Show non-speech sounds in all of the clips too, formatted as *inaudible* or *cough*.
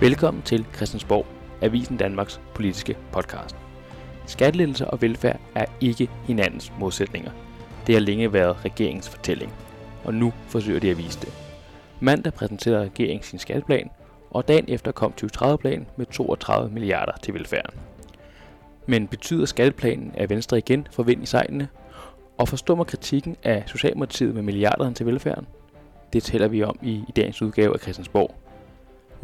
Velkommen til Christiansborg, Avisen Danmarks politiske podcast. Skattelettelser og velfærd er ikke hinandens modsætninger. Det har længe været regeringens fortælling, og nu forsøger de at vise det. Mandag præsenterede regeringen sin skatteplan, og dagen efter kom 2030-planen med 32 milliarder til velfærden. Men betyder skatteplanen, at Venstre igen får vind i sejlene, og forstummer kritikken af Socialdemokratiet med milliarderne til velfærden? Det taler vi om i, i dagens udgave af Christiansborg.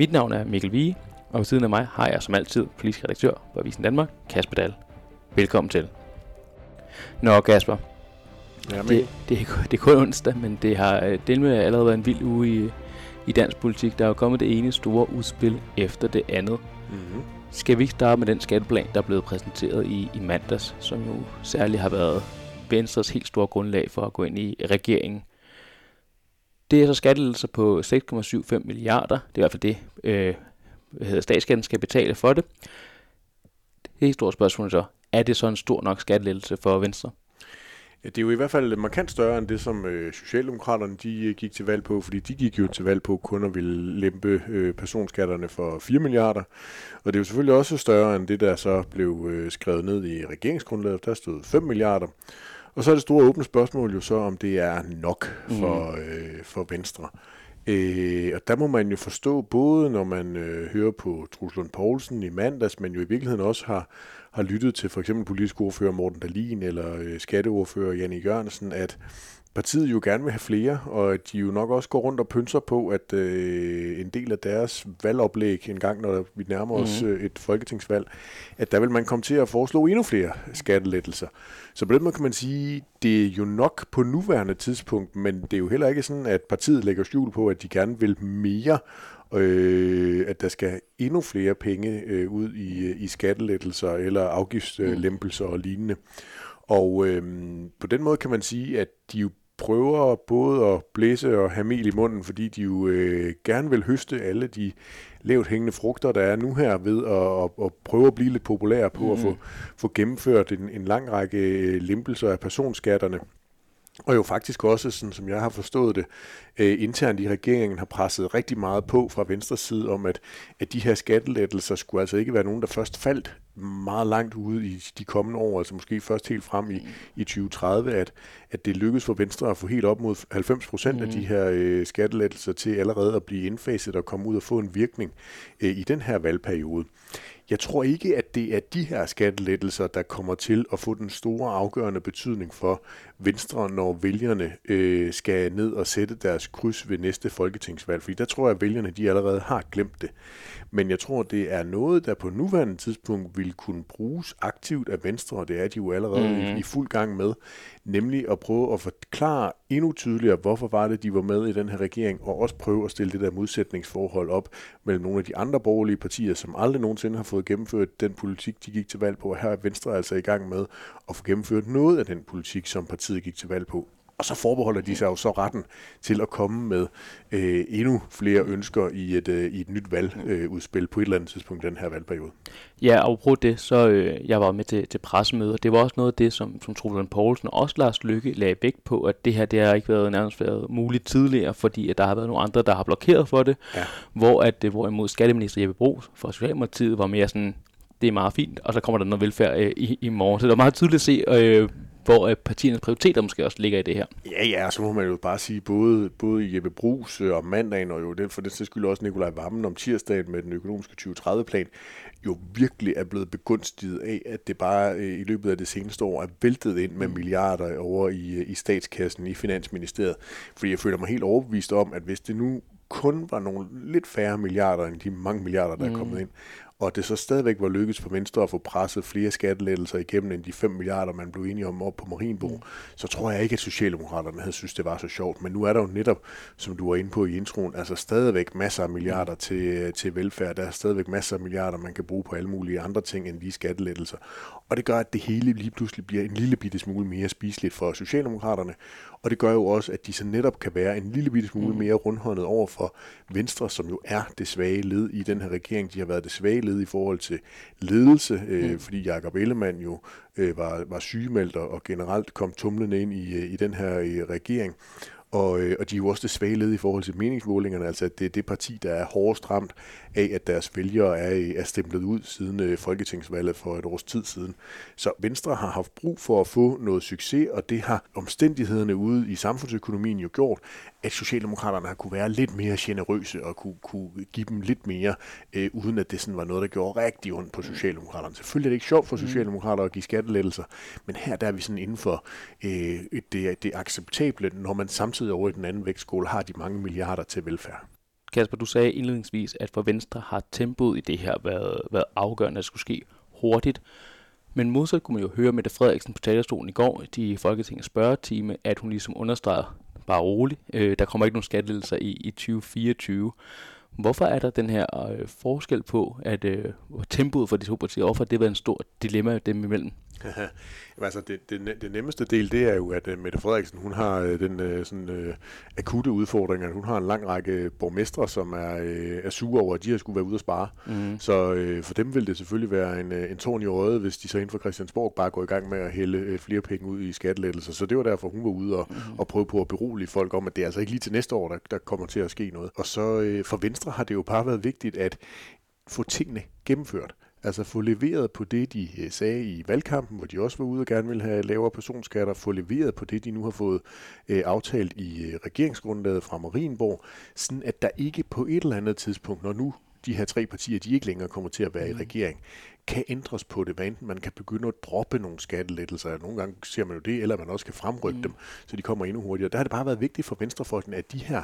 Mit navn er Mikkel Vige, og ved siden af mig har jeg som altid politisk redaktør på Avisen Danmark, Kasper Dahl. Velkommen til. Nå Kasper, Ja, det, det, er, det er kun onsdag, men det har øh, det med allerede været en vild uge i, i dansk politik. Der er jo kommet det ene store udspil efter det andet. mm-hmm. Skal vi ikke starte med den skatteplan, der er blevet præsenteret i, i mandags, som jo særligt har været Venstres helt store grundlag for at gå ind i regeringen. Det er så skattelettelser på 6,75 milliarder. Det er i hvert fald det, øh, hvad hedder, statsskatten skal betale for det. Det er stort spørgsmål så. Er det så en stor nok skattelettelse for Venstre? Ja, det er jo i hvert fald markant større end det, som øh, Socialdemokraterne de øh, gik til valg på, fordi de gik jo til valg på kun at ville lempe øh, personskatterne for 4 milliarder. Og det er jo selvfølgelig også større end det, der så blev øh, skrevet ned i regeringsgrundlaget. Der stod 5 milliarder. Og så er det store åbne spørgsmål jo så, om det er nok for, øh, for Venstre. Øh, og der må man jo forstå, både når man øh, hører på Truslund Poulsen i mandags, men jo i virkeligheden også har, har lyttet til for eksempel politisk ordfører Morten Dalin eller øh, skatteordfører Janne Jørgensen, at partiet jo gerne vil have flere, og at de jo nok også går rundt og pynser på, at øh, en del af deres valgoplæg en gang, når vi nærmer os øh, et folketingsvalg, at der vil man komme til at foreslå endnu flere skattelettelser. Så på den måde kan man sige, det er jo nok på nuværende tidspunkt, men det er jo heller ikke sådan, at partiet lægger skjul på, at de gerne vil mere, øh, at der skal endnu flere penge øh, ud i, i skattelettelser eller afgiftslempelser og lignende. Og øh, på den måde kan man sige, at de jo prøver både at blæse og have mel i munden, fordi de jo øh, gerne vil høste alle de lavt hængende frugter, der er nu her ved at, at, at prøve at blive lidt populære på mm. at få, få gennemført en, en lang række øh, lempelser af personskatterne. Og jo faktisk også, sådan som jeg har forstået det, øh, internt i regeringen har presset rigtig meget på fra venstre side om, at, at de her skattelettelser skulle altså ikke være nogen, der først faldt meget langt ude i de kommende år, altså måske først helt frem i, i 2030, at, at det lykkedes for Venstre at få helt op mod 90 procent mm. af de her øh, skattelettelser til allerede at blive indfaset og komme ud og få en virkning øh, i den her valgperiode. Jeg tror ikke, at det er de her skattelettelser, der kommer til at få den store afgørende betydning for Venstre, når vælgerne øh, skal ned og sætte deres kryds ved næste folketingsvalg. Fordi der tror jeg, at vælgerne de allerede har glemt det. Men jeg tror, det er noget, der på nuværende tidspunkt vil kunne bruges aktivt af Venstre, og det er de jo allerede mm. i, i fuld gang med, nemlig at prøve at forklare endnu tydeligere, hvorfor var det, de var med i den her regering, og også prøve at stille det der modsætningsforhold op mellem nogle af de andre borgerlige partier, som aldrig nogensinde har fået gennemført den politik, de gik til valg på, og her er Venstre altså i gang med at få gennemført noget af den politik, som partiet gik til valg på. Og så forbeholder de sig jo så retten til at komme med øh, endnu flere ønsker i et, øh, i et nyt valgudspil øh, på et eller andet tidspunkt i den her valgperiode. Ja, og på det, så øh, jeg var med til, til pressemøder. Det var også noget af det, som, som Truland Poulsen og også Lars Lykke lagde vægt på, at det her det har ikke været nærmest været muligt tidligere, fordi at der har været nogle andre, der har blokeret for det. Ja. Hvor at, hvorimod skatteminister Jeppe Brugs fra Socialdemokratiet var mere sådan, det er meget fint, og så kommer der noget velfærd øh, i, i morgen. Så det var meget tydeligt at se, øh, hvor øh, partiernes prioriteter måske også ligger i det her. Ja, ja, så må man jo bare sige, både, både Jeppe Brugs øh, om mandagen, og jo den, for den sags skyld også Nikolaj Vammen om tirsdagen med den økonomiske 2030-plan, jo virkelig er blevet begunstiget af, at det bare øh, i løbet af det seneste år er væltet ind med milliarder over i, i statskassen, i Finansministeriet. Fordi jeg føler mig helt overbevist om, at hvis det nu kun var nogle lidt færre milliarder end de mange milliarder, der mm. er kommet ind, og det så stadigvæk var lykkedes for Venstre at få presset flere skattelettelser igennem end de 5 milliarder, man blev enige om op på Marienbo, mm. så tror jeg ikke, at Socialdemokraterne havde synes, det var så sjovt. Men nu er der jo netop, som du var inde på i introen, altså stadigvæk masser af milliarder til, til velfærd. Der er stadigvæk masser af milliarder, man kan bruge på alle mulige andre ting end lige skattelettelser. Og det gør, at det hele lige pludselig bliver en lille bitte smule mere spiseligt for Socialdemokraterne. Og det gør jo også, at de så netop kan være en lille bitte smule mere rundhåndet over for Venstre, som jo er det svage led i den her regering. De har været det svage led i forhold til ledelse, øh, mm. fordi Jakob Ellemann jo øh, var, var sygemeldt og generelt kom tumlende ind i, øh, i den her øh, regering og, øh, og de er jo også det svage led i forhold til meningsmålingerne, altså at det er det parti, der er hårdest ramt af, at deres vælgere er, øh, er stemplet ud siden øh, folketingsvalget for et års tid siden. Så Venstre har haft brug for at få noget succes, og det har omstændighederne ude i samfundsøkonomien jo gjort, at Socialdemokraterne har kunne være lidt mere generøse og kunne, kunne give dem lidt mere, øh, uden at det sådan var noget, der gjorde rigtig ondt på Socialdemokraterne. Selvfølgelig er det ikke sjovt for mm. Socialdemokrater at give skattelettelser, men her der er vi sådan inden for øh, det, det acceptable, når man samtidig over i den anden vægtskål har de mange milliarder til velfærd. Kasper, du sagde indledningsvis, at for Venstre har tempoet i det her været, været afgørende, at det skulle ske hurtigt. Men modsat kunne man jo høre Mette Frederiksen på talerstolen i går i Folketingets spørgetime, at hun ligesom understreger, bare rolig. øh, der kommer ikke nogen skattelettelser i, i 2024. Hvorfor er der den her øh, forskel på, at øh, tempoet for de to partier, hvorfor det var en stor dilemma dem imellem? *laughs* altså det, det, det nemmeste del, det er jo, at uh, Mette Frederiksen, hun har uh, den uh, sådan, uh, akutte udfordring, at hun har en lang række borgmestre, som er, uh, er sure over, at de har skulle være ude at spare. Mm. Så uh, for dem vil det selvfølgelig være en, en tårn i øjet, hvis de så inden for Christiansborg bare går i gang med at hælde uh, flere penge ud i skattelettelser. Så det var derfor, hun var ude og, mm. og prøve på at berolige folk om, at det er altså ikke lige til næste år, der, der kommer til at ske noget. Og så uh, for Venstre har det jo bare været vigtigt at få tingene gennemført. Altså få leveret på det, de øh, sagde i valgkampen, hvor de også var ude og gerne ville have lavere personskatter, få leveret på det, de nu har fået øh, aftalt i øh, regeringsgrundlaget fra Marienborg, sådan at der ikke på et eller andet tidspunkt, når nu de her tre partier, de ikke længere kommer til at være mm. i regering, kan ændres på det, hvad enten man kan begynde at droppe nogle skattelettelser, nogle gange ser man jo det, eller man også kan fremrykke mm. dem, så de kommer endnu hurtigere. Der har det bare været vigtigt for Venstrefolkene, at de her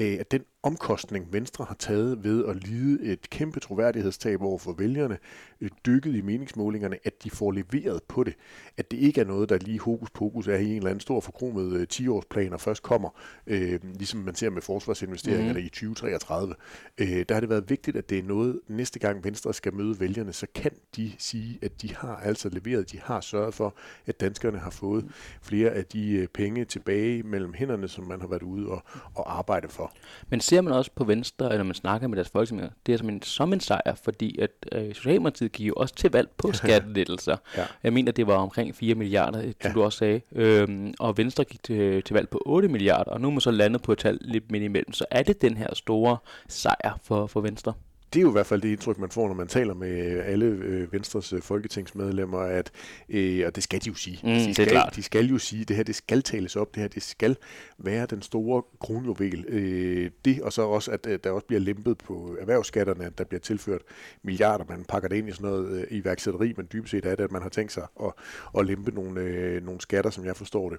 øh, at den omkostning, Venstre har taget ved at lide et kæmpe troværdighedstab over for vælgerne, øh, dykket i meningsmålingerne, at de får leveret på det. At det ikke er noget, der lige hokus pokus er i en eller anden stor forkromet øh, 10-årsplan, og først kommer, øh, ligesom man ser med forsvarsinvesteringerne mm. i 2033. Øh, der har det været vigtigt, at det er noget, næste gang Venstre skal møde vælgerne, så kan de sige, at de har altså leveret, de har sørget for, at danskerne har fået flere af de øh, penge tilbage mellem hænderne, som man har været ude og, og arbejde for. Men ser man også på Venstre, eller man snakker med deres folketingsmedlemmer, det er som en, som en sejr, fordi at øh, Socialdemokratiet gik jo også til valg på *laughs* skattelettelser. ja. Jeg mener, det var omkring 4 milliarder, det ja. du også sagde. Øhm, og Venstre gik til, til valg på 8 milliarder, og nu er man så landet på et tal lidt midt imellem. Så er det den her store sejr for, for Venstre? Det er jo i hvert fald det indtryk, man får, når man taler med alle øh, Venstres øh, folketingsmedlemmer, at, øh, og det skal de jo sige. Mm, de, skal, det er klart. de skal jo sige, at det her det skal tales op, det her det skal være den store kronjuvel. Øh, det, og så også, at øh, der også bliver lempet på erhvervsskatterne, at der bliver tilført milliarder, man pakker det ind i sådan noget øh, iværksætteri, men dybest set er det, at man har tænkt sig at, at lempe nogle, øh, nogle skatter, som jeg forstår det.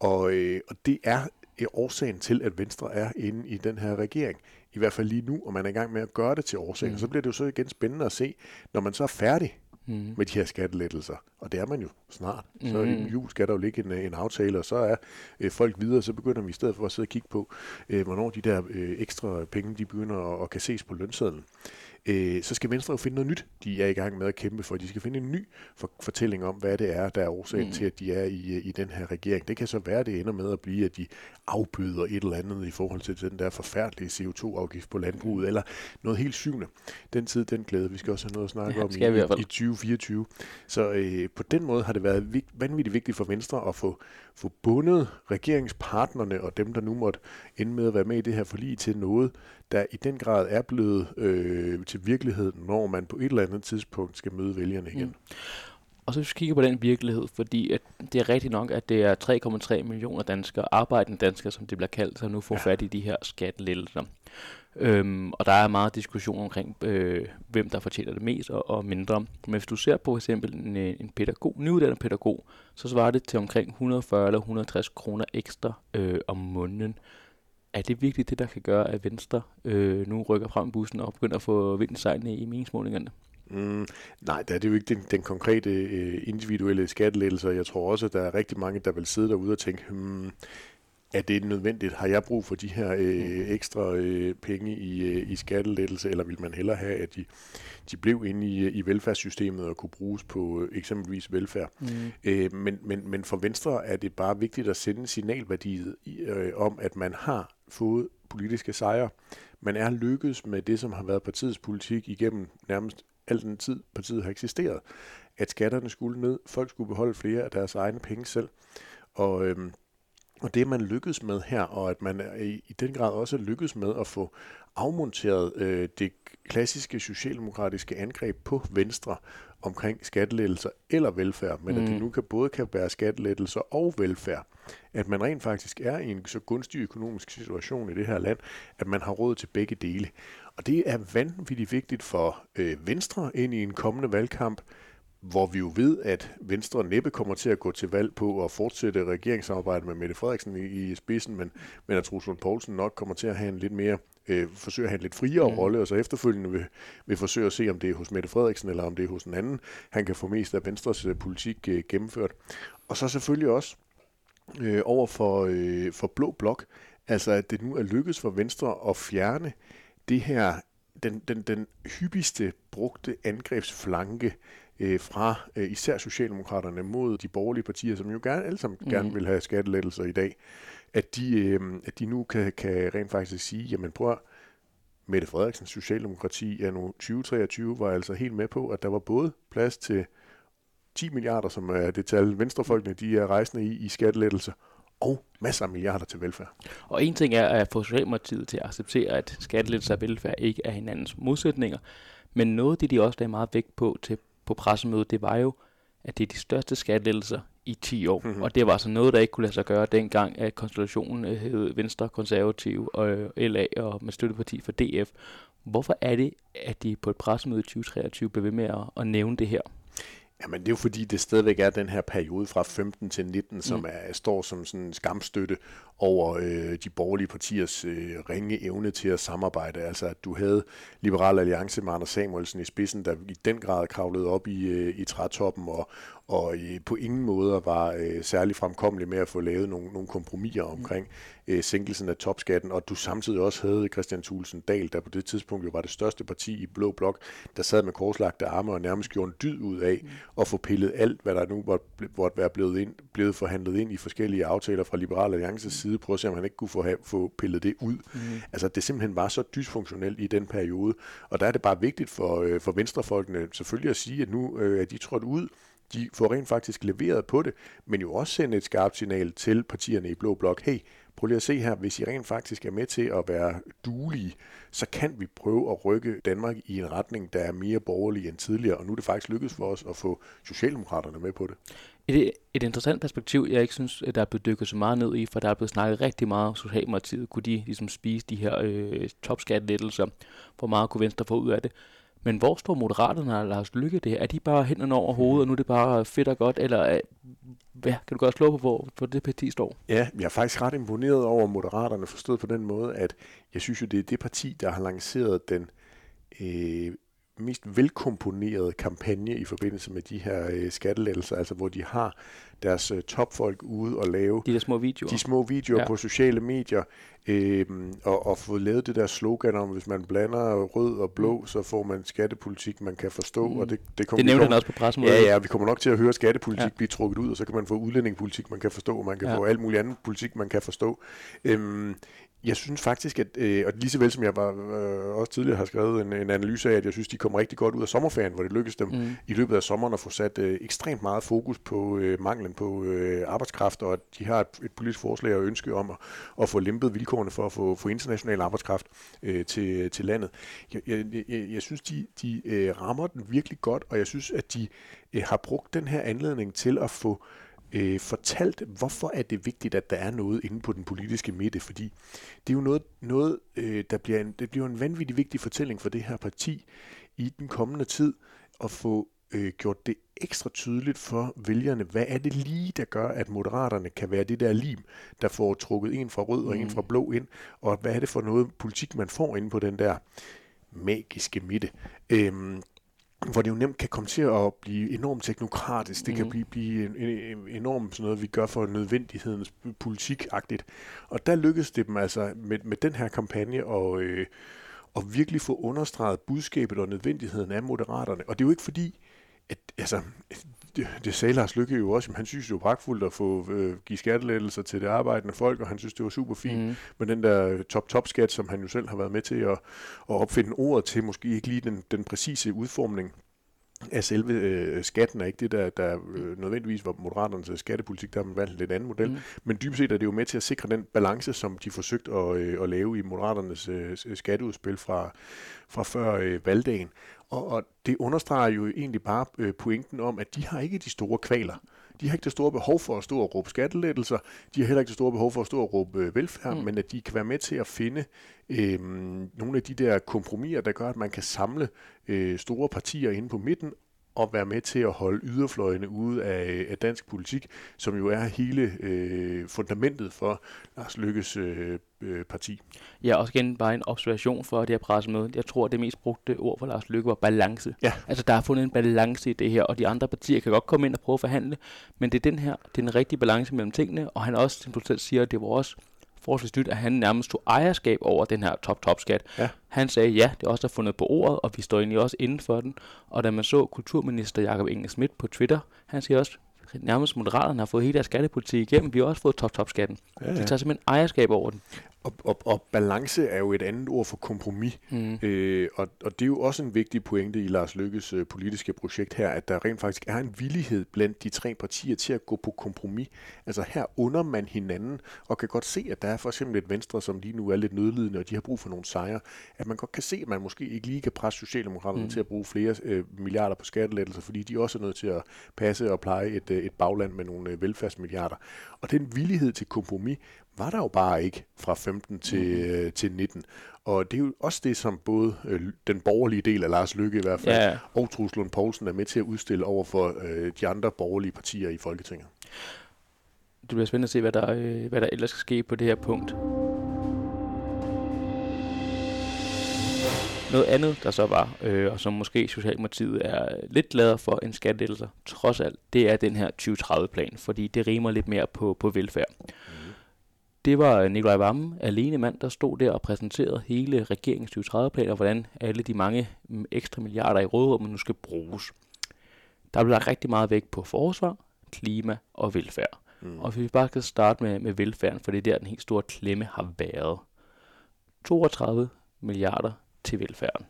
Og, øh, og det er årsagen til, at Venstre er inde i den her regering i hvert fald lige nu, og man er i gang med at gøre det til årsagen. Mm. Så bliver det jo så igen spændende at se, når man så er færdig mm. med de her skattelettelser, og det er man jo snart. Mm. Så i jul skal der jo ligge en, en aftale, og så er øh, folk videre, så begynder vi i stedet for at sidde og kigge på, øh, hvornår de der øh, ekstra penge, de begynder at, at kan ses på lønsedlen øh, så skal Venstre jo finde noget nyt, de er i gang med at kæmpe for. De skal finde en ny for- fortælling om, hvad det er, der er årsagen mm. til, at de er i, i den her regering. Det kan så være, at det ender med at blive, at de afbyder et eller andet i forhold til den der forfærdelige CO2-afgift på landbruget, mm. eller noget helt syvende. Den tid, den glæde. Vi skal også have noget at snakke ja, om i, i, i 2024. Så øh, på den måde har det været vigt, vanvittigt vigtigt for Venstre at få, få bundet regeringspartnerne og dem, der nu måtte ende med at være med i det her forlig til noget, der i den grad er blevet øh, til virkelighed, når man på et eller andet tidspunkt skal møde vælgerne igen. Mm. Og så hvis vi kigger på den virkelighed, fordi at det er rigtigt nok, at det er 3,3 millioner danskere, arbejdende danskere, som det bliver kaldt, som nu får ja. fat i de her skattelettelser. Øhm, og der er meget diskussion omkring, øh, hvem der fortjener det mest og, og mindre. Men hvis du ser på for eksempel en, øh, en pædagog, nyuddannet pædagog, så svarer det til omkring 140 eller 160 kroner ekstra øh, om måneden er det virkelig det, der kan gøre, at Venstre øh, nu rykker frem bussen og begynder at få vind i meningsmålingerne? Mm, nej, det er det jo ikke den, den konkrete øh, individuelle skattelettelser. Jeg tror også, at der er rigtig mange, der vil sidde derude og tænke, hmm, er det nødvendigt? Har jeg brug for de her øh, mm. ekstra øh, penge i, øh, i skattelettelse, eller vil man hellere have, at de, de blev inde i, i velfærdssystemet og kunne bruges på øh, eksempelvis velfærd? Mm. Øh, men, men, men for Venstre er det bare vigtigt at sende signalværdiet øh, om, at man har fået politiske sejre. Man er lykkedes med det, som har været partiets politik igennem nærmest al den tid, partiet har eksisteret. At skatterne skulle ned, folk skulle beholde flere af deres egne penge selv. Og øhm, Og det man lykkedes med her, og at man i, i den grad også lykkedes med at få afmonteret øh, det klassiske socialdemokratiske angreb på Venstre omkring skattelettelser eller velfærd, men mm. at det nu kan både kan være skattelettelser og velfærd. At man rent faktisk er i en så gunstig økonomisk situation i det her land, at man har råd til begge dele. Og det er vanvittigt vigtigt for øh, Venstre ind i en kommende valgkamp, hvor vi jo ved, at Venstre næppe kommer til at gå til valg på at fortsætte regeringssamarbejdet med Mette Frederiksen i, i spidsen, men, men at Truslund Poulsen nok kommer til at have en lidt mere øh, forsøge at have en lidt friere mm. rolle, og så efterfølgende vil, vil forsøge at se, om det er hos Mette Frederiksen, eller om det er hos en anden, han kan få mest af Venstres øh, politik øh, gennemført. Og så selvfølgelig også øh, over for, øh, for Blå Blok, altså at det nu er lykkedes for Venstre at fjerne det her, den, den, den hyppigste brugte angrebsflanke øh, fra øh, især Socialdemokraterne mod de borgerlige partier, som jo gerne, alle sammen mm. gerne vil have skattelettelser i dag, at de, øh, at de nu kan, kan rent faktisk sige, jamen prøv at, Mette Frederiksens Socialdemokrati er nu 2023 var altså helt med på, at der var både plads til 10 milliarder, som er det tal, venstrefolkene de er rejsende i, i skattelettelser, og masser af milliarder til velfærd. Og en ting er at få Socialdemokratiet til at acceptere, at skattelettelser og velfærd ikke er hinandens modsætninger, men noget det, de også lagde meget vægt på til, på pressemødet, det var jo, at det er de største skattelettelser i 10 år. Mm-hmm. Og det var altså noget, der ikke kunne lade sig gøre dengang, at konstellationen hed Venstre, Konservative og LA og med støtteparti for DF. Hvorfor er det, at de på et pressemøde i 2023 blev ved med at, at nævne det her? Jamen det er jo fordi, det stadigvæk er den her periode fra 15 til 19, som mm. er, står som sådan en skamstøtte over øh, de borgerlige partiers øh, ringe evne til at samarbejde. Altså at du havde Liberal Alliance med Anders Samuelsen i spidsen, der i den grad kravlede op i, øh, i trætoppen og, og øh, på ingen måde var øh, særlig fremkommelig med at få lavet nogle, nogle kompromiser omkring øh, sænkelsen af topskatten, og du samtidig også havde Christian Thulsen Dahl, der på det tidspunkt jo var det største parti i Blå Blok, der sad med korslagte arme og nærmest gjorde en dyd ud af mm. at få pillet alt, hvad der nu var, var være blevet, ind, blevet forhandlet ind i forskellige aftaler fra Liberal Alliances mm. side, prøve at se, om han ikke kunne få, have, få pillet det ud. Mm. Altså, det simpelthen var så dysfunktionelt i den periode, og der er det bare vigtigt for, øh, for venstrefolkene selvfølgelig at sige, at nu øh, er de trådt ud de får rent faktisk leveret på det, men jo også sende et skarpt signal til partierne i Blå Blok. Hey, prøv lige at se her, hvis I rent faktisk er med til at være duelige, så kan vi prøve at rykke Danmark i en retning, der er mere borgerlig end tidligere, og nu er det faktisk lykkedes for os at få Socialdemokraterne med på det. Et, et interessant perspektiv, jeg ikke synes, der er blevet dykket så meget ned i, for der er blevet snakket rigtig meget om Socialdemokratiet. Kunne de ligesom spise de her øh, topskattelettelser? Hvor meget kunne Venstre få ud af det? Men hvor står Moderaterne og Lars Lykke det? Er de bare hænderne over hovedet, og nu er det bare fedt og godt, eller øh, ja, kan du godt slå på, hvor, hvor det parti står? Ja, jeg er faktisk ret imponeret over Moderaterne, forstået på den måde, at jeg synes jo, det er det parti, der har lanceret den øh, mest velkomponerede kampagne i forbindelse med de her øh, skattelettelser, altså hvor de har deres øh, topfolk ude og lave de der små videoer, de små videoer ja. på sociale medier, øh, og, og få lavet det der slogan om, hvis man blander rød og blå, mm. så får man skattepolitik, man kan forstå. Mm. Og det, det, kommer, det nævnte han også på pressemødet. Ja, ja, vi kommer nok til at høre skattepolitik ja. blive trukket ud, og så kan man få udlændingepolitik, man kan forstå, og man kan ja. få alt muligt andet politik, man kan forstå. Øh, jeg synes faktisk, at, øh, og lige så vel som jeg var, øh, også tidligere har skrevet en, en analyse af, at jeg synes, de kommer rigtig godt ud af sommerferien, hvor det lykkedes dem mm. i løbet af sommeren at få sat øh, ekstremt meget fokus på øh, manglen på øh, arbejdskraft, og at de har et, et politisk forslag og ønske om at, at få lempet vilkårene for at få, få international arbejdskraft øh, til, til landet. Jeg, jeg, jeg, jeg synes, de, de øh, rammer den virkelig godt, og jeg synes, at de øh, har brugt den her anledning til at få øh, fortalt, hvorfor er det vigtigt, at der er noget inde på den politiske midte, fordi det er jo noget, noget øh, der bliver en, det bliver en vanvittig vigtig fortælling for det her parti i den kommende tid, at få øh, gjort det ekstra tydeligt for vælgerne, hvad er det lige, der gør, at moderaterne kan være det der lim, der får trukket en fra rød og mm. en fra blå ind, og hvad er det for noget politik, man får inde på den der magiske midte. Øhm, hvor det jo nemt kan komme til at blive enormt teknokratisk. Det mm. kan blive, blive en, en, enormt sådan noget, vi gør for nødvendighedens politikagtigt. Og der lykkedes det dem altså med, med den her kampagne og, øh, og virkelig få understreget budskabet og nødvendigheden af moderaterne. Og det er jo ikke fordi, at, altså, det, det sagde Lars Lykke jo også, han synes det var pragtfuldt at få øh, give skattelettelser til det arbejdende folk, og han synes det var super fint mm. med den der top-top-skat, som han jo selv har været med til at, at opfinde ordet til, måske ikke lige den, den præcise udformning af selve øh, skatten er ikke det, der, der øh, nødvendigvis var Moderaternes skattepolitik, der har man valgt en lidt anden model. Mm. Men dybest set er det jo med til at sikre den balance, som de forsøgte at, øh, at lave i Moderaternes øh, skatteudspil fra, fra før øh, valgdagen. Og, og det understreger jo egentlig bare øh, pointen om, at de har ikke de store kvaler. De har ikke det store behov for at stå og råbe skattelettelser. De har heller ikke det store behov for at stå og råbe øh, velfærd, mm. men at de kan være med til at finde øh, nogle af de der kompromiser, der gør, at man kan samle øh, store partier inde på midten at være med til at holde yderfløjene ude af, af dansk politik, som jo er hele øh, fundamentet for Lars Lykkes øh, øh, parti. Ja, også igen bare en observation for det her pressemøde. Jeg tror, det mest brugte ord for Lars Lykke var balance. Ja. Altså, der er fundet en balance i det her, og de andre partier kan godt komme ind og prøve at forhandle, men det er den her, det er den rigtige balance mellem tingene, og han også, som du selv siger, det var også forholdsvis nyt, at han nærmest tog ejerskab over den her top-top-skat. Ja. Han sagde, ja, det er også der fundet på ordet, og vi står egentlig også inden for den. Og da man så kulturminister Jakob Inge Schmidt på Twitter, han siger også, nærmest Moderaterne har fået hele deres skattepolitik igennem. Vi har også fået top-top-skatten. Ja, ja. De tager simpelthen ejerskab over den. Og, og, og balance er jo et andet ord for kompromis. Mm. Øh, og, og det er jo også en vigtig pointe i Lars Lykkes øh, politiske projekt her, at der rent faktisk er en villighed blandt de tre partier til at gå på kompromis. Altså her under man hinanden, og kan godt se, at der er for eksempel et venstre, som lige nu er lidt nødlidende, og de har brug for nogle sejre. At man godt kan se, at man måske ikke lige kan presse Socialdemokraterne mm. til at bruge flere øh, milliarder på skattelettelser, fordi de også er nødt til at passe og pleje et, øh, et bagland med nogle øh, velfærdsmilliarder. Og den villighed til kompromis var der jo bare ikke fra 15 til, mm. til 19. Og det er jo også det, som både øh, den borgerlige del af Lars Lykke i hvert fald, ja. og Truslund Poulsen er med til at udstille over for øh, de andre borgerlige partier i Folketinget. Det bliver spændende at se, hvad der, øh, hvad der ellers skal ske på det her punkt. Noget andet, der så var, øh, og som måske Socialdemokratiet er lidt glade for en skattelettelser, trods alt, det er den her 2030-plan, fordi det rimer lidt mere på, på velfærd. Mm. Det var Nikolaj Vammen, alene mand, der stod der og præsenterede hele regeringens 2030-plan, og hvordan alle de mange mm, ekstra milliarder i rådrummet nu skal bruges. Der blev lagt rigtig meget vægt på forsvar, klima og velfærd. Mm. Og hvis vi bare skal starte med, med velfærden, for det er der, den helt store klemme har været. 32 milliarder til velfærden.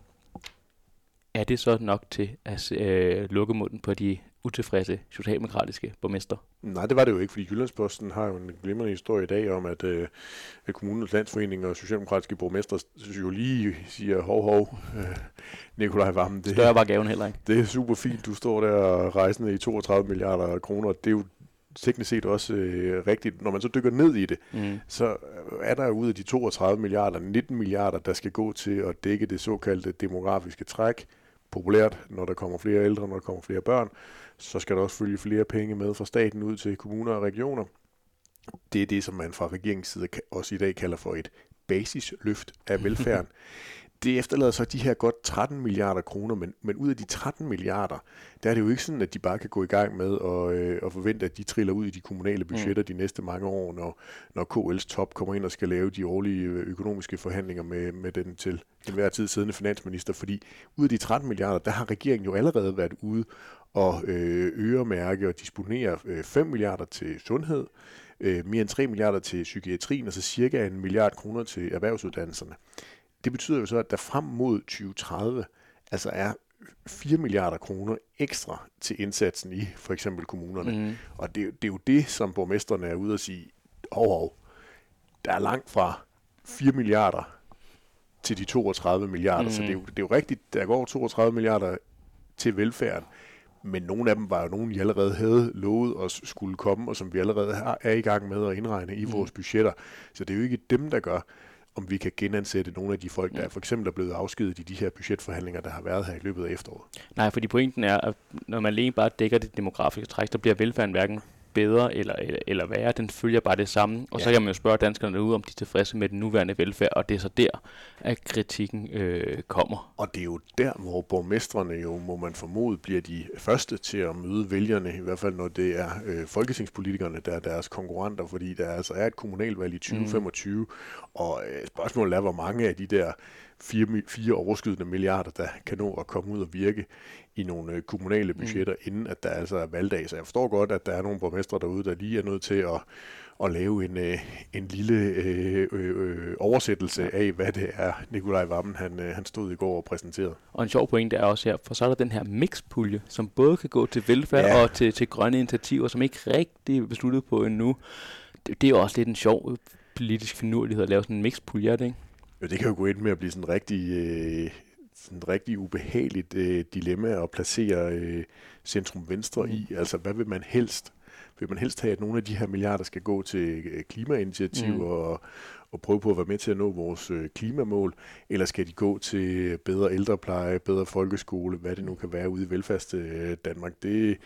Er det så nok til at øh, lukke munden på de utilfredse socialdemokratiske borgmester? Nej, det var det jo ikke, fordi Jyllandsposten har jo en glimrende historie i dag om, at, øh, kommunens landsforening og socialdemokratiske borgmester jo lige siger, hov, hov, øh, Nikolaj Vammen. Det, Større var gaven heller ikke. Det er super fint, du står der og rejsende i 32 milliarder kroner. Det er jo teknisk set også øh, rigtigt. Når man så dykker ned i det, mm. så er der ud af de 32 milliarder, 19 milliarder, der skal gå til at dække det såkaldte demografiske træk. Populært, når der kommer flere ældre, når der kommer flere børn, så skal der også følge flere penge med fra staten ud til kommuner og regioner. Det er det, som man fra regeringens side også i dag kalder for et basisløft af velfærden. *laughs* det efterlader så de her godt 13 milliarder kroner, men, men ud af de 13 milliarder, der er det jo ikke sådan, at de bare kan gå i gang med at, øh, at forvente, at de triller ud i de kommunale mm. budgetter mm. de næste mange år, når, når KL's top kommer ind og skal lave de årlige øh, økonomiske forhandlinger med, med den til enhver tid siddende finansminister, fordi ud af de 13 milliarder, der har regeringen jo allerede været ude og øh, øremærke og disponere øh, 5 milliarder til sundhed, øh, mere end 3 milliarder til psykiatrien, og så cirka en milliard kroner til erhvervsuddannelserne. Det betyder jo så, at der frem mod 2030 altså er 4 milliarder kroner ekstra til indsatsen i for eksempel kommunerne. Mm. Og det, det er jo det, som borgmesterne er ude at sige, hov, hov, der er langt fra 4 milliarder til de 32 milliarder. Mm. Så det er, jo, det er jo rigtigt, der går 32 milliarder til velfærden, men nogle af dem var jo nogen, vi allerede havde lovet os skulle komme, og som vi allerede er i gang med at indregne i mm. vores budgetter. Så det er jo ikke dem, der gør, om vi kan genansætte nogle af de folk, der for eksempel er blevet afskedet i de her budgetforhandlinger, der har været her i løbet af efteråret. Nej, fordi pointen er, at når man alene bare dækker det demografiske træk, så bliver velfærden hverken bedre eller, eller, eller værre. Den følger bare det samme. Og ja. så kan man jo spørge danskerne derude, om de er tilfredse med den nuværende velfærd, og det er så der, at kritikken øh, kommer. Og det er jo der, hvor borgmestrene jo, må man formode, bliver de første til at møde vælgerne, i hvert fald når det er øh, folketingspolitikerne, der er deres konkurrenter, fordi der altså er et kommunalvalg i 2025, mm. og øh, spørgsmålet er, hvor mange af de der fire, fire overskydende milliarder, der kan nå at komme ud og virke i nogle øh, kommunale mm. budgetter, mm. inden at der altså er valgdag. Så jeg forstår godt, at der er nogle borgmestre derude, der lige er nødt til at, at lave en, øh, en lille øh, øh, oversættelse af, hvad det er, Nikolaj Vammen han, øh, han stod i går og præsenterede. Og en sjov pointe er også her, for så er der den her mixpulje, som både kan gå til velfærd ja. og til, til grønne initiativer, som ikke rigtig er besluttet på endnu. Det, det er jo også lidt en sjov politisk finurlighed at lave sådan en mixpulje, er det ikke? Jo, det kan jo gå ind med at blive sådan en rigtig, øh, sådan en rigtig ubehageligt øh, dilemma at placere øh, centrum venstre mm. i. Altså, hvad vil man helst? Vil man helst have, at nogle af de her milliarder skal gå til øh, klimainitiativer mm. og, og prøve på at være med til at nå vores øh, klimamål, eller skal de gå til bedre ældrepleje, bedre folkeskole, hvad det nu kan være ude i velfærds øh, Danmark? Det,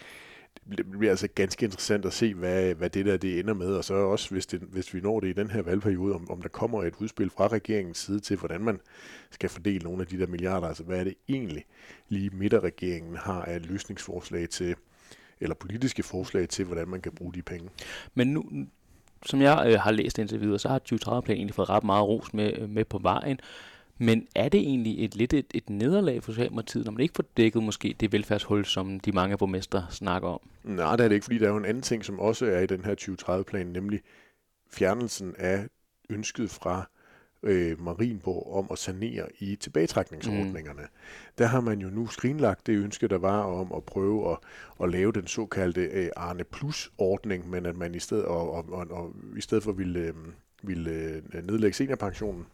det bliver altså ganske interessant at se, hvad, hvad det der det ender med, og så også, hvis, det, hvis vi når det i den her valgperiode, om, om der kommer et udspil fra regeringens side til, hvordan man skal fordele nogle af de der milliarder, altså hvad er det egentlig lige midterregeringen har af løsningsforslag til, eller politiske forslag til, hvordan man kan bruge de penge. Men nu, som jeg øh, har læst indtil videre, så har 2030-planen egentlig fået ret meget ros med, øh, med på vejen. Men er det egentlig et lidt et, et nederlag for Socialdemokratiet, når man ikke får dækket måske det velfærdshul, som de mange borgmestre snakker om? Nej, det er det ikke, fordi der er jo en anden ting, som også er i den her 2030-plan, nemlig fjernelsen af ønsket fra øh, Marienborg om at sanere i tilbagetrækningsordningerne. Mm. Der har man jo nu skrinlagt det ønske, der var om at prøve at, at lave den såkaldte øh, Arne Plus-ordning, men at man i stedet, og, og, og, og, i stedet for ville, øh, ville øh, nedlægge seniorpensionen,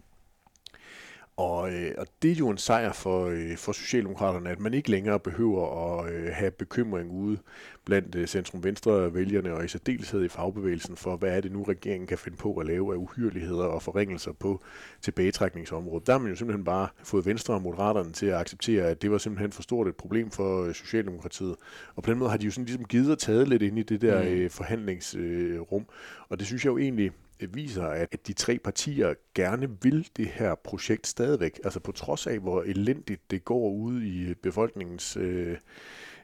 og, øh, og det er jo en sejr for, øh, for Socialdemokraterne, at man ikke længere behøver at øh, have bekymring ude blandt øh, centrum-venstre-vælgerne, og i særdeleshed i fagbevægelsen, for hvad er det nu, regeringen kan finde på at lave af uhyreligheder og forringelser på tilbagetrækningsområdet. Der har man jo simpelthen bare fået Venstre og Moderaterne til at acceptere, at det var simpelthen for stort et problem for øh, Socialdemokratiet. Og på den måde har de jo sådan ligesom givet og taget lidt ind i det der mm. øh, forhandlingsrum. Øh, og det synes jeg jo egentlig viser, at de tre partier gerne vil det her projekt stadigvæk. Altså på trods af, hvor elendigt det går ude i befolkningens øh,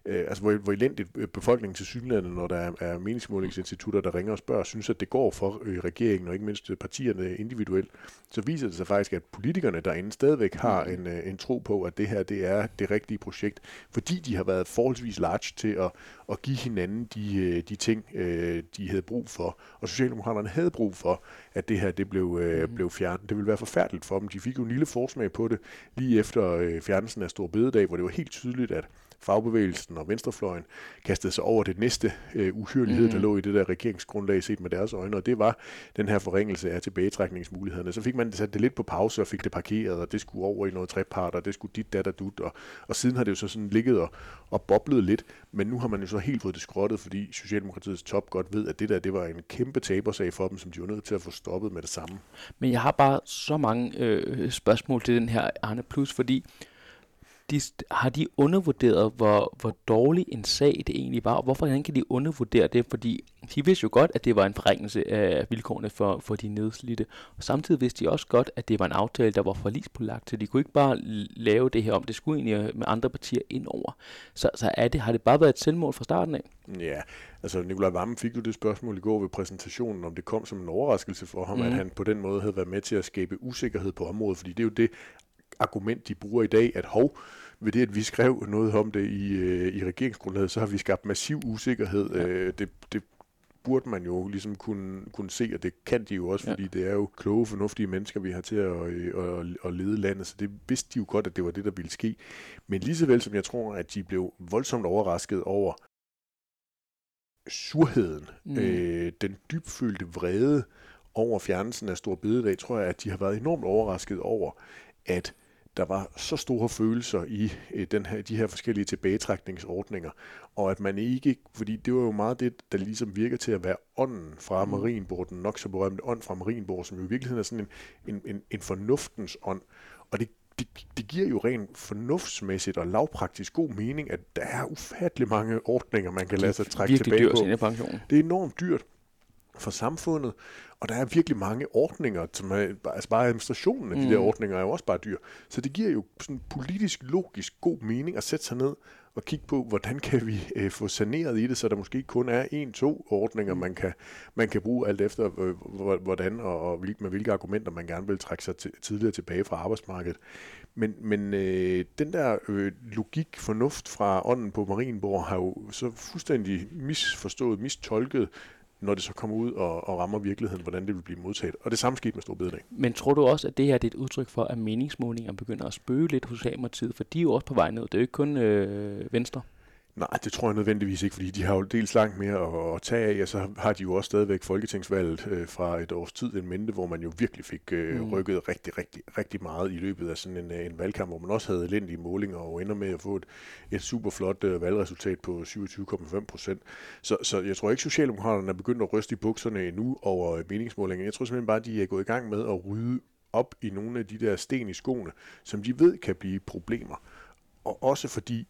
øh, altså hvor, hvor elendigt øh, befolkningen til synligheden, når der er, er meningsmålingsinstitutter, der ringer og spørger, synes, at det går for øh, regeringen, og ikke mindst øh, partierne individuelt, så viser det sig faktisk, at politikerne derinde stadigvæk har mm. en, øh, en tro på, at det her det er det rigtige projekt, fordi de har været forholdsvis large til at, at give hinanden de, øh, de ting, øh, de havde brug for. Og Socialdemokraterne havde brug for, at det her det blev, øh, mm. blev fjernet. Det ville være forfærdeligt for dem. De fik jo en lille forsmag på det lige efter øh, fjernelsen af Stor Bededag, hvor det var helt tydeligt, at fagbevægelsen og venstrefløjen kastede sig over det næste øh, uhyrelighed, mm. der lå i det der regeringsgrundlag set med deres øjne, og det var den her forringelse af tilbagetrækningsmulighederne. Så fik man sat det lidt på pause og fik det parkeret, og det skulle over i noget trepart, og det skulle dit, dat og dut, og, og siden har det jo så sådan ligget og, og boblet lidt, men nu har man jo så helt fået det skrottet, fordi Socialdemokratiets top godt ved, at det der, det var en kæmpe tabersag for dem, som de var nødt til at få stoppet med det samme. Men jeg har bare så mange øh, spørgsmål til den her Arne Plus, fordi de, har de undervurderet, hvor, hvor dårlig en sag det egentlig var, og hvorfor kan de undervurdere det? Fordi de vidste jo godt, at det var en forringelse af vilkårene for, for de nedslidte, og samtidig vidste de også godt, at det var en aftale, der var forlispålagt, så de kunne ikke bare lave det her om. Det skulle egentlig med andre partier ind over. Så, så er det, har det bare været et selvmål fra starten af? Ja, altså Nikolaj Vammen fik jo det spørgsmål i går ved præsentationen, om det kom som en overraskelse for ham, mm. at han på den måde havde været med til at skabe usikkerhed på området, fordi det er jo det argument, de bruger i dag, at hov, ved det, at vi skrev noget om det i, øh, i regeringsgrundlaget, så har vi skabt massiv usikkerhed. Ja. Øh, det, det burde man jo ligesom kunne, kunne se, og det kan de jo også, ja. fordi det er jo kloge, fornuftige mennesker, vi har til at, øh, at, at lede landet, så det vidste de jo godt, at det var det, der ville ske. Men lige så vel som jeg tror, at de blev voldsomt overrasket over surheden, mm. øh, den dybfølte vrede over fjernelsen af Stor Bededag, tror jeg, at de har været enormt overrasket over, at der var så store følelser i øh, den her, de her forskellige tilbagetrækningsordninger, og at man ikke, fordi det var jo meget det, der ligesom virker til at være ånden fra mm. Marienborg, den nok så berømte ånd fra Marienborg, som jo i virkeligheden er sådan en, en, en, en fornuftens ånd, og det, det, det giver jo rent fornuftsmæssigt og lavpraktisk god mening, at der er ufattelig mange ordninger, man kan lade sig trække tilbage på. Det er enormt dyrt for samfundet, og der er virkelig mange ordninger, som er, altså bare administrationen af mm. de der mm. ordninger er jo også bare dyr. Så det giver jo sådan politisk, logisk god mening at sætte sig ned og kigge på, hvordan kan vi øh, få saneret i det, så der måske kun er en, to ordninger, man kan, man kan bruge alt efter, øh, hvordan og, og med hvilke argumenter man gerne vil trække sig tidligere tilbage fra arbejdsmarkedet. Men, men øh, den der øh, logik, fornuft fra ånden på Marienborg har jo så fuldstændig misforstået, mistolket når det så kommer ud og, og rammer virkeligheden, hvordan det vil blive modtaget. Og det samme skete med Storbededag. Men tror du også, at det her det er et udtryk for, at meningsmålinger begynder at spøge lidt hos Socialdemokratiet, for de er jo også på vej ned. Det er jo ikke kun øh, Venstre. Nej, det tror jeg nødvendigvis ikke, fordi de har jo dels langt mere at, at tage af, og så har de jo også stadigvæk folketingsvalget øh, fra et års tid en mente, hvor man jo virkelig fik øh, mm. rykket rigtig, rigtig, rigtig meget i løbet af sådan en, øh, en valgkamp, hvor man også havde elendige målinger og ender med at få et, et super flot øh, valgresultat på 27,5 procent. Så, så jeg tror ikke, Socialdemokraterne er begyndt at ryste i bukserne endnu over meningsmålinger. Jeg tror simpelthen bare, at de er gået i gang med at rydde op i nogle af de der sten i skoene, som de ved kan blive problemer. Og også fordi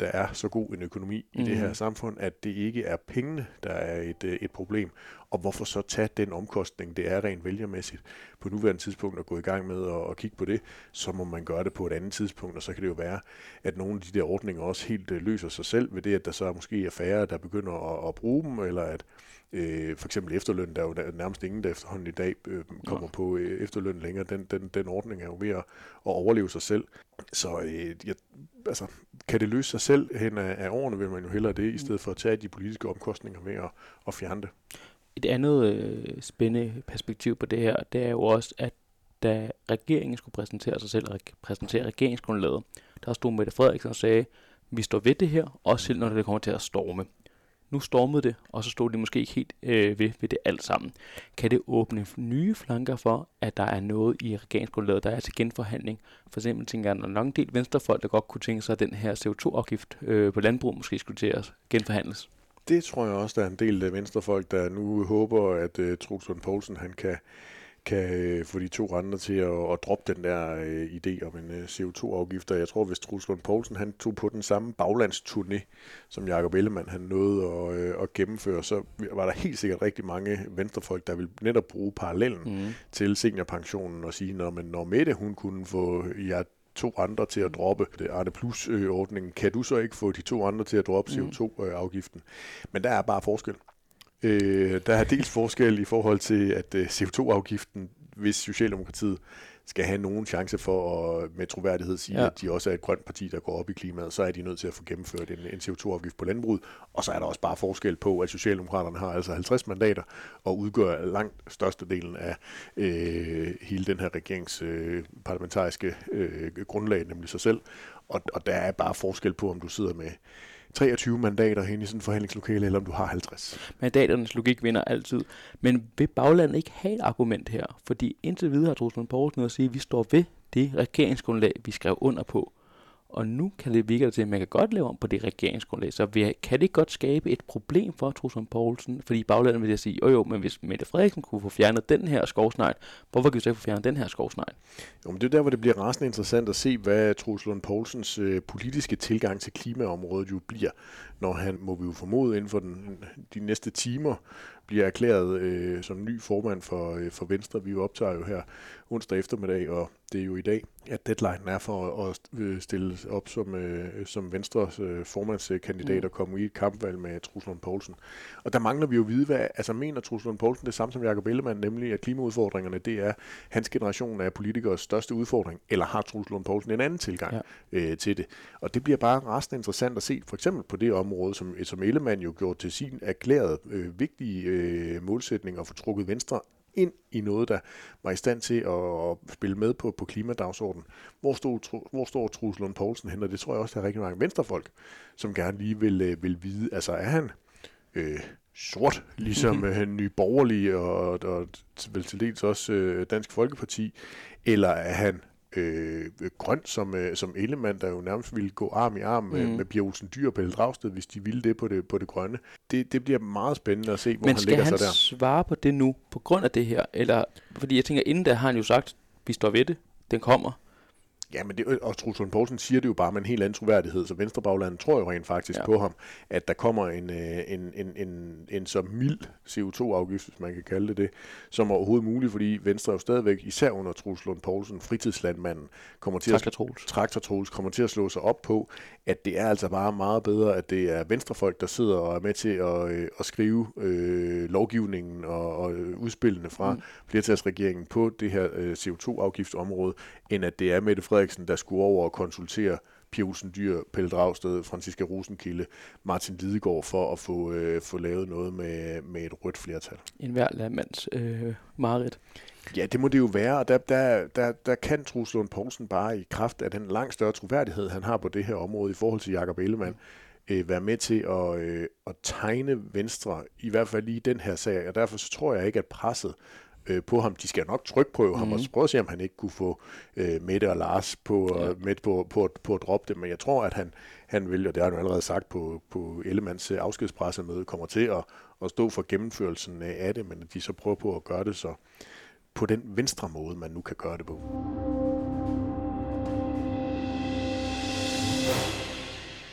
der er så god en økonomi i mm. det her mhm. samfund, at det ikke er pengene, der er et, øh, et problem. Og hvorfor så tage den omkostning, det er rent vælgermæssigt, på nuværende tidspunkt at gå i gang med at, at kigge på det, så må man gøre det på et andet tidspunkt, og så kan det jo være, at nogle af de der ordninger også helt øh, løser sig selv ved det, at der så måske er færre, der begynder at, at bruge dem, eller at øh, for eksempel efterløn, der er jo nærmest ingen, der efterhånden i dag øh, kommer ja. på øh, efterløn længere. Den, den, den ordning er jo ved at, at overleve sig selv. Så øh, jeg, altså, kan det løse sig selv hen af, af årene, vil man jo hellere det, i stedet for at tage de politiske omkostninger med at, at fjerne det. Et andet øh, spændende perspektiv på det her, det er jo også, at da regeringen skulle præsentere sig selv og præsentere regeringsgrundlaget, der stod Mette Frederiksen og sagde, vi står ved det her, også selv når det kommer til at storme. Nu stormede det, og så stod det måske ikke helt øh, ved, ved det alt sammen. Kan det åbne nye flanker for, at der er noget i regeringsgrundlaget, der er til genforhandling? For eksempel tænker jeg, at der er nok en del venstrefolk, der godt kunne tænke sig, at den her CO2-afgift øh, på landbrug måske skulle til at genforhandles. Det tror jeg også, der er en del af venstrefolk, der nu håber, at øh, Truls Poulsen han kan kan øh, få de to andre til at, at droppe den der øh, idé om en øh, CO2-afgift. Og jeg tror, hvis Truls Lund Poulsen han tog på den samme baglandsturné, som Jakob Ellemann han nåede at, øh, at gennemføre, så var der helt sikkert rigtig mange venstrefolk, der vil netop bruge parallellen mm. til seniorpensionen og sige, når, men når Mette hun kunne få jer to andre til at droppe det Arne Plus-ordningen, kan du så ikke få de to andre til at droppe CO2-afgiften? Men der er bare forskel. Øh, der er dels forskel i forhold til, at øh, CO2-afgiften, hvis Socialdemokratiet skal have nogen chance for at med troværdighed sige, ja. at de også er et grønt parti, der går op i klimaet, så er de nødt til at få gennemført en, en CO2-afgift på landbruget. Og så er der også bare forskel på, at Socialdemokraterne har altså 50 mandater og udgør langt størstedelen af øh, hele den her regerings øh, parlamentariske øh, grundlag, nemlig sig selv. Og, og der er bare forskel på, om du sidder med 23 mandater hen i sådan en forhandlingslokale, eller om du har 50. Mandaternes logik vinder altid. Men vil baglandet ikke have et argument her? Fordi indtil videre har Truslund Poulsen at sige, at vi står ved det regeringsgrundlag, vi skrev under på. Og nu kan det virke til, at man kan godt lave om på det regeringsgrundlag. Så vi, kan det godt skabe et problem for Trusson Poulsen? Fordi baglandet vil jeg sige, jo jo, men hvis Mette Frederiksen kunne få fjernet den her skovsnegl, hvorfor kan vi så ikke få fjernet den her skovsnegl? Jo, men det er der, hvor det bliver rasende interessant at se, hvad Truslund Poulsens øh, politiske tilgang til klimaområdet jo bliver, når han, må vi jo formode, inden for den, de næste timer bliver erklæret øh, som ny formand for, øh, for Venstre. Vi optager jo her onsdag eftermiddag, og det er jo i dag, at deadline er for at øh, stille op som, øh, som Venstres øh, formandskandidat og komme i et kampvalg med Truslund Poulsen. Og der mangler vi jo at vide, hvad altså mener Truslund Poulsen det samme som Jacob Ellemann, nemlig at klimaudfordringerne, det er hans generation af politikers største udfordring, eller har Truslund Poulsen en anden tilgang ja. øh, til det? Og det bliver bare resten interessant at se, for eksempel på det område, som, som Ellemann jo gjorde til sin erklærede øh, vigtige øh, målsætning at få trukket Venstre ind i noget, der var i stand til at spille med på, på klimadagsordenen. Hvor, stod, hvor står Truls Lund Poulsen hen? Og det tror jeg også, der er rigtig mange venstrefolk, som gerne lige vil, øh, vil vide. Altså er han øh, sort, ligesom *laughs* øh, Nye Borgerlige og, og vel til dels også øh, Dansk Folkeparti, eller er han øh, grøn som, øh, som Ellemann, der jo nærmest ville gå arm i arm med, mm. med Pia Olsen Dyr og Pelle Dragsted, hvis de ville det på det, på det grønne. Det, det bliver meget spændende at se, hvor Men han ligger sig der. Men skal han svare på det nu, på grund af det her? Eller, fordi jeg tænker, inden da har han jo sagt, vi står ved det, den kommer. Ja, men det, og Truls Poulsen siger det jo bare med en helt anden troværdighed, så Venstrebaglandet tror jo rent faktisk ja. på ham, at der kommer en, øh, en, en, en, en så mild CO2-afgift, hvis man kan kalde det det, som overhovedet muligt, fordi Venstre jo stadigvæk, især under Truls Lund Poulsen, fritidslandmanden, kommer til Traktor at, Traktor Troels, kommer til at slå sig op på, at det er altså bare meget bedre, at det er venstrefolk, der sidder og er med til at, øh, at skrive øh, lovgivningen og, og udspillene fra mm. flertalsregeringen på det her øh, CO2-afgiftsområde, end at det er Mette Frederiksen, der skulle over og konsultere Pia Olsen Dyr, Pelle Dragsted, Franziska Rosenkilde, Martin Lidegaard for at få, øh, få lavet noget med, med et rødt flertal. En hver landmands øh, mareridt. Ja, det må det jo være, og der, der, der, der kan Truls Lund Poulsen bare i kraft af den langt større troværdighed, han har på det her område i forhold til Jakob Ellemann, øh, være med til at, øh, at tegne Venstre, i hvert fald lige den her sag, og derfor så tror jeg ikke, at presset øh, på ham. De skal nok trykprøve mm. ham og mhm. prøve at se, om han ikke kunne få øh, Mette og Lars på, ja. med på, på, på at droppe det. Men jeg tror, at han, han vil, og det har han allerede sagt på, på Ellemands øh, afskedspressemøde, kommer til at, at stå for gennemførelsen af det, men at de så prøver på at gøre det så på den venstre måde, man nu kan gøre det på.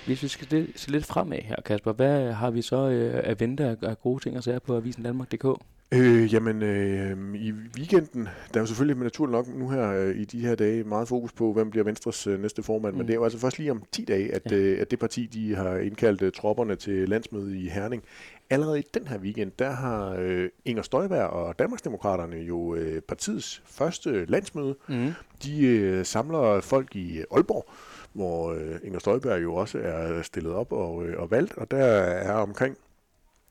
Hvis vi skal se lidt fremad her, Kasper, hvad har vi så øh, at vente af gode ting at sige på Avisen Danmark.dk? Øh, jamen, øh, i weekenden, der er jo selvfølgelig naturligt nok nu her øh, i de her dage meget fokus på, hvem bliver Venstres øh, næste formand, mm. men det er jo altså først lige om 10 dage, at, ja. øh, at det parti, de har indkaldt øh, tropperne til landsmøde i Herning. Allerede i den her weekend, der har øh, Inger Støjberg og Danmarksdemokraterne jo øh, partiets første landsmøde. Mm. De øh, samler folk i Aalborg, hvor øh, Inger Støjberg jo også er stillet op og, øh, og valgt, og der er omkring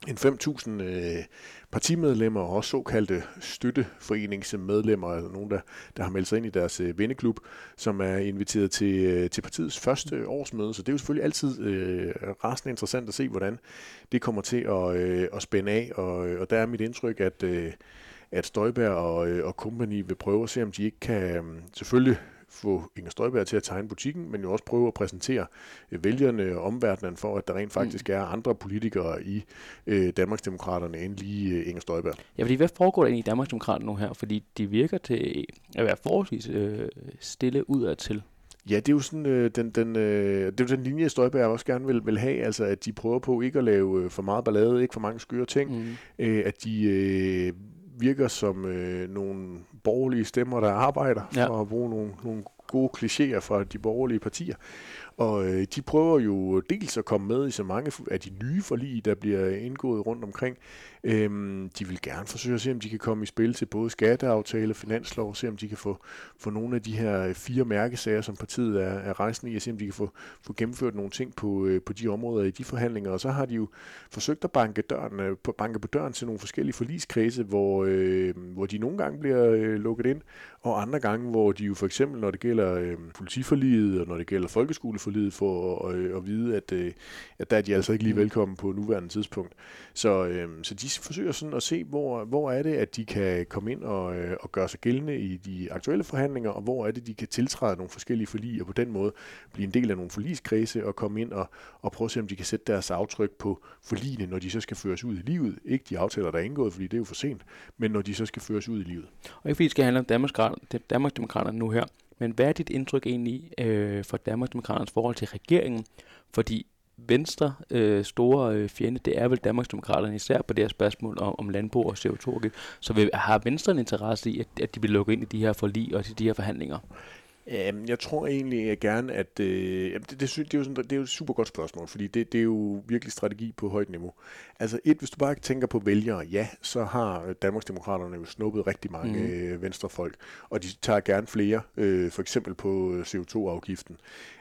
en 5.000 øh, partimedlemmer og også såkaldte støtteforeningsmedlemmer, altså nogen, der, der har meldt sig ind i deres øh, venneklub, som er inviteret til, øh, til partiets første årsmøde. Så det er jo selvfølgelig altid øh, rasende interessant at se, hvordan det kommer til at, øh, at spænde af. Og, øh, og der er mit indtryk, at, øh, at Støjberg og, øh, og company vil prøve at se, om de ikke kan øh, selvfølgelig få Inger Støjberg til at tegne butikken, men jo også prøve at præsentere øh, vælgerne og omverdenen for, at der rent faktisk mm. er andre politikere i øh, Danmarksdemokraterne end lige øh, Inger Støjberg. Ja, fordi hvad foregår der egentlig i Danmarksdemokraterne nu her? Fordi de virker til at være forholdsvis øh, stille udad til. Ja, det er jo sådan øh, den, den, øh, det er jo den linje, Støjberg også gerne vil, vil have, altså at de prøver på ikke at lave øh, for meget ballade, ikke for mange skøre ting, mm. øh, at de øh, virker som øh, nogle borgerlige stemmer, der arbejder, ja. for at bruge nogle, nogle gode klichéer fra de borgerlige partier. Og øh, de prøver jo dels at komme med i så mange af de nye forlig, der bliver indgået rundt omkring. Øhm, de vil gerne forsøge at se, om de kan komme i spil til både skatteaftale, finanslov, se om de kan få, få nogle af de her fire mærkesager, som partiet er, er rejsende i, og se om de kan få, få gennemført nogle ting på, øh, på de områder i de forhandlinger. Og så har de jo forsøgt at banke, døren, øh, banke på døren til nogle forskellige forligskredse, hvor, øh, hvor de nogle gange bliver øh, lukket ind, og andre gange, hvor de jo for eksempel, når det gælder øh, politiforliget, og når det gælder folkeskoleforliget, får at, øh, at vide, at, øh, at der er de altså ikke lige mm. velkommen på nuværende tidspunkt. Så, øh, så de forsøger sådan at se, hvor, hvor er det, at de kan komme ind og, øh, og gøre sig gældende i de aktuelle forhandlinger, og hvor er det, de kan tiltræde nogle forskellige forlig, og på den måde blive en del af nogle forligskredse, og komme ind og, og prøve at se, om de kan sætte deres aftryk på forligene, når de så skal føres ud i livet. Ikke de aftaler, der er indgået, fordi det er jo for sent, men når de så skal føres ud i livet. Og ikke fordi det skal handle om Danmarks Danmarksdemokraterne nu her, men hvad er dit indtryk egentlig øh, for Danmarksdemokraternes forhold til regeringen? Fordi Venstre øh, store øh, fjende, det er vel Danmarksdemokraterne især på det her spørgsmål om, om landbrug og CO2. Så vil, har Venstre en interesse i, at, at de vil lukke ind i de her forlig og til de her forhandlinger? Jamen, jeg tror egentlig gerne, at øh, det, det, det, er jo sådan, det er jo et super godt spørgsmål, fordi det, det er jo virkelig strategi på højt niveau. Altså et, hvis du bare tænker på vælgere, ja, så har Danmarksdemokraterne jo snuppet rigtig mange mm. øh, venstrefolk, og de tager gerne flere, øh, for eksempel på CO2-afgiften.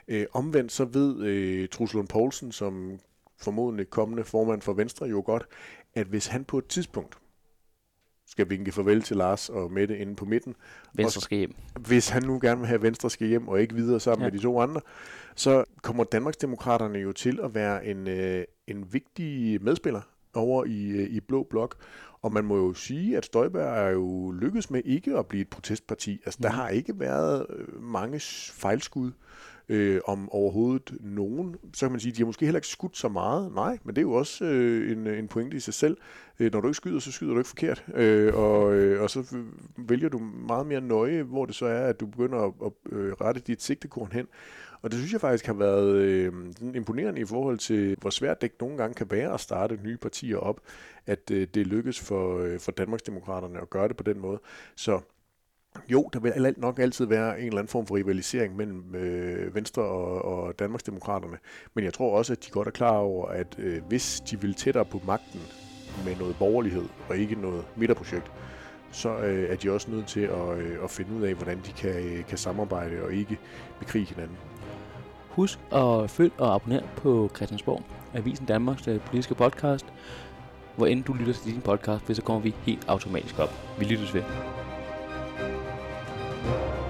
Øh, omvendt så ved øh, Truslund Poulsen, som formodentlig kommende formand for Venstre, jo godt, at hvis han på et tidspunkt skal vinke farvel til Lars og Mette inde på midten. Venstre skal hjem. Hvis han nu gerne vil have Venstre skal hjem og ikke videre sammen ja. med de to andre, så kommer Danmarksdemokraterne jo til at være en, øh, en vigtig medspiller over i, øh, i Blå Blok. Og man må jo sige, at Støjberg er jo lykkedes med ikke at blive et protestparti. Altså, der har ikke været øh, mange fejlskud øh, om overhovedet nogen. Så kan man sige, at de har måske heller ikke skudt så meget. Nej, men det er jo også øh, en, øh, en pointe i sig selv. Øh, når du ikke skyder, så skyder du ikke forkert. Øh, og, øh, og så vælger du meget mere nøje, hvor det så er, at du begynder at, at øh, rette dit sigtekorn hen. Og det synes jeg faktisk har været øh, imponerende i forhold til, hvor svært det nogle gange kan være at starte nye partier op, at øh, det lykkes for, øh, for Danmarksdemokraterne at gøre det på den måde. Så jo, der vil nok altid være en eller anden form for rivalisering mellem øh, Venstre og, og Danmarksdemokraterne, men jeg tror også, at de godt er klar over, at øh, hvis de vil tættere på magten med noget borgerlighed og ikke noget midterprojekt, så øh, er de også nødt til at, øh, at finde ud af, hvordan de kan, øh, kan samarbejde og ikke bekrige hinanden. Husk at følge og abonnere på Christiansborg, Avisen Danmarks øh, politiske podcast. Hvor end du lytter til din podcast, så kommer vi helt automatisk op. Vi lyttes ved. Bye.